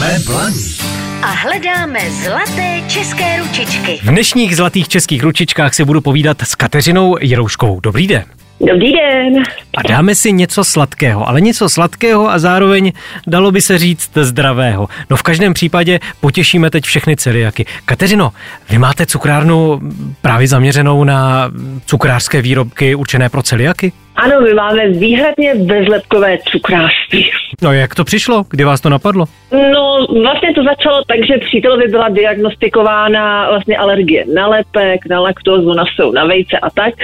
Jsme Blaník a hledáme zlaté české ručičky. V dnešních zlatých českých ručičkách si budu povídat s Kateřinou Jirouškovou. Dobrý den. Dobrý den. A dáme si něco sladkého, ale něco sladkého a zároveň dalo by se říct zdravého. No v každém případě potěšíme teď všechny celiaky. Kateřino, vy máte cukrárnu právě zaměřenou na cukrářské výrobky určené pro celiaky? Ano, my máme výhradně bezlepkové cukrářství. No jak to přišlo? Kdy vás to napadlo? No, vlastně to začalo tak, že přítelovi byla diagnostikována vlastně alergie na lepek, na laktózu, na sol, na vejce a tak.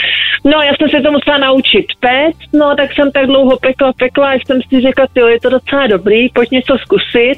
No, já jsem se to musela naučit péct, no, tak jsem tak dlouho pekla, pekla, a jsem si řekla, jo, je to docela dobrý, pojď něco zkusit.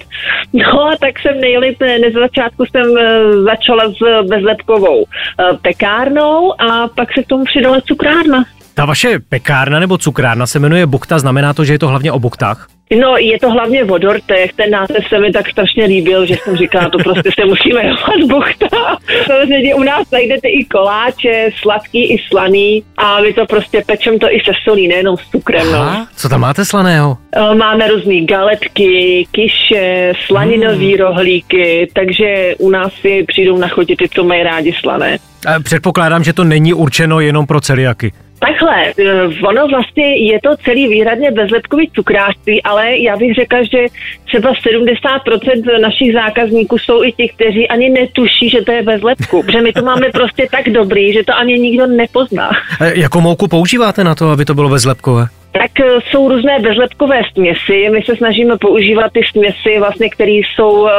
No, a tak jsem nejlíp, ne, z začátku jsem eh, začala s bezlepkovou eh, pekárnou a pak se k tomu přidala cukrárna. Ta vaše pekárna nebo cukrárna se jmenuje Bukta, znamená to, že je to hlavně o buktách? No, je to hlavně o dortech, ten název se mi tak strašně líbil, že jsem říkala, to prostě se musíme jmenovat buchta. Samozřejmě u nás najdete i koláče, sladký i slaný a my to prostě pečem to i se solí, nejenom s cukrem. No. Aha, co tam máte slaného? Máme různé galetky, kiše, slaninové hmm. rohlíky, takže u nás si přijdou na chodit ty, co mají rádi slané. Předpokládám, že to není určeno jenom pro celiaky. Takhle, eh, ono vlastně je to celý výhradně bezlepkový cukrářství, ale já bych řekla, že třeba 70% našich zákazníků jsou i ti, kteří ani netuší, že to je bezlepku, protože my to máme prostě tak dobrý, že to ani nikdo nepozná. A jakou mouku používáte na to, aby to bylo bezlepkové? Tak eh, jsou různé bezlepkové směsi. My se snažíme používat ty směsi, vlastně, které jsou eh,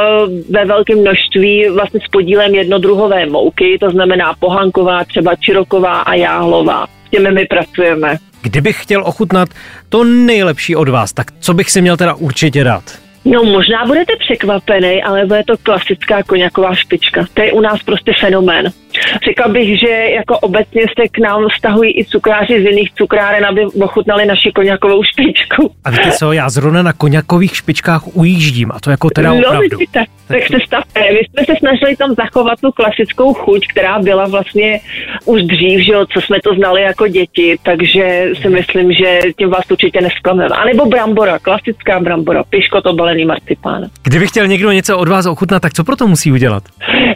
ve velkém množství vlastně s podílem jednodruhové mouky, to znamená pohanková, třeba čiroková a jáhlová těmi my pracujeme. Kdybych chtěl ochutnat to nejlepší od vás, tak co bych si měl teda určitě dát? No možná budete překvapený, ale bude to klasická koněková špička. To je u nás prostě fenomén. Řekla bych, že jako obecně se k nám vztahují i cukráři z jiných cukráren, aby ochutnali naši koněkovou špičku. A víte co, já zrovna na koněkových špičkách ujíždím a to jako teda no, opravdu. Vidíte, tak se stavte. My jsme se snažili tam zachovat tu klasickou chuť, která byla vlastně už dřív, že jo, co jsme to znali jako děti, takže si myslím, že tím vás určitě nesklameme. A nebo brambora, klasická brambora, piško to balený marcipán. Kdyby chtěl někdo něco od vás ochutnat, tak co pro to musí udělat?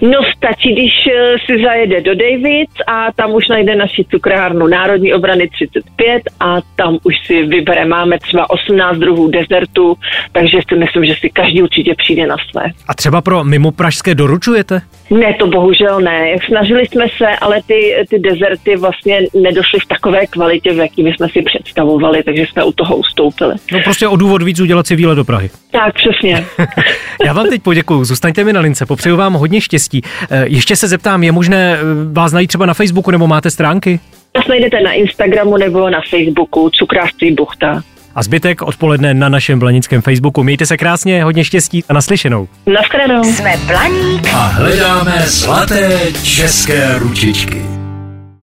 No stačí, když eh, si zajede do Davids a tam už najde naši cukrárnu Národní obrany 35 a tam už si vybere, máme třeba 18 druhů dezertu, takže si myslím, že si každý určitě přijde na své. A třeba pro mimo pražské doručujete? Ne, to bohužel ne. Snažili jsme se, ale ty, ty dezerty vlastně nedošly v takové kvalitě, v jaký jsme si představovali, takže jsme u toho ustoupili. No prostě o důvod víc udělat si výlet do Prahy. Tak, přesně. Já vám teď poděkuju, zůstaňte mi na lince, popřeju vám hodně štěstí. Eh, ještě se zeptám, je možné eh, vás najít třeba na Facebooku nebo máte stránky? Nás najdete na Instagramu nebo na Facebooku Cukrářství Buchta. A zbytek odpoledne na našem blanickém Facebooku. Mějte se krásně, hodně štěstí a naslyšenou. Naschledanou. Jsme Blaník a hledáme zlaté české ručičky.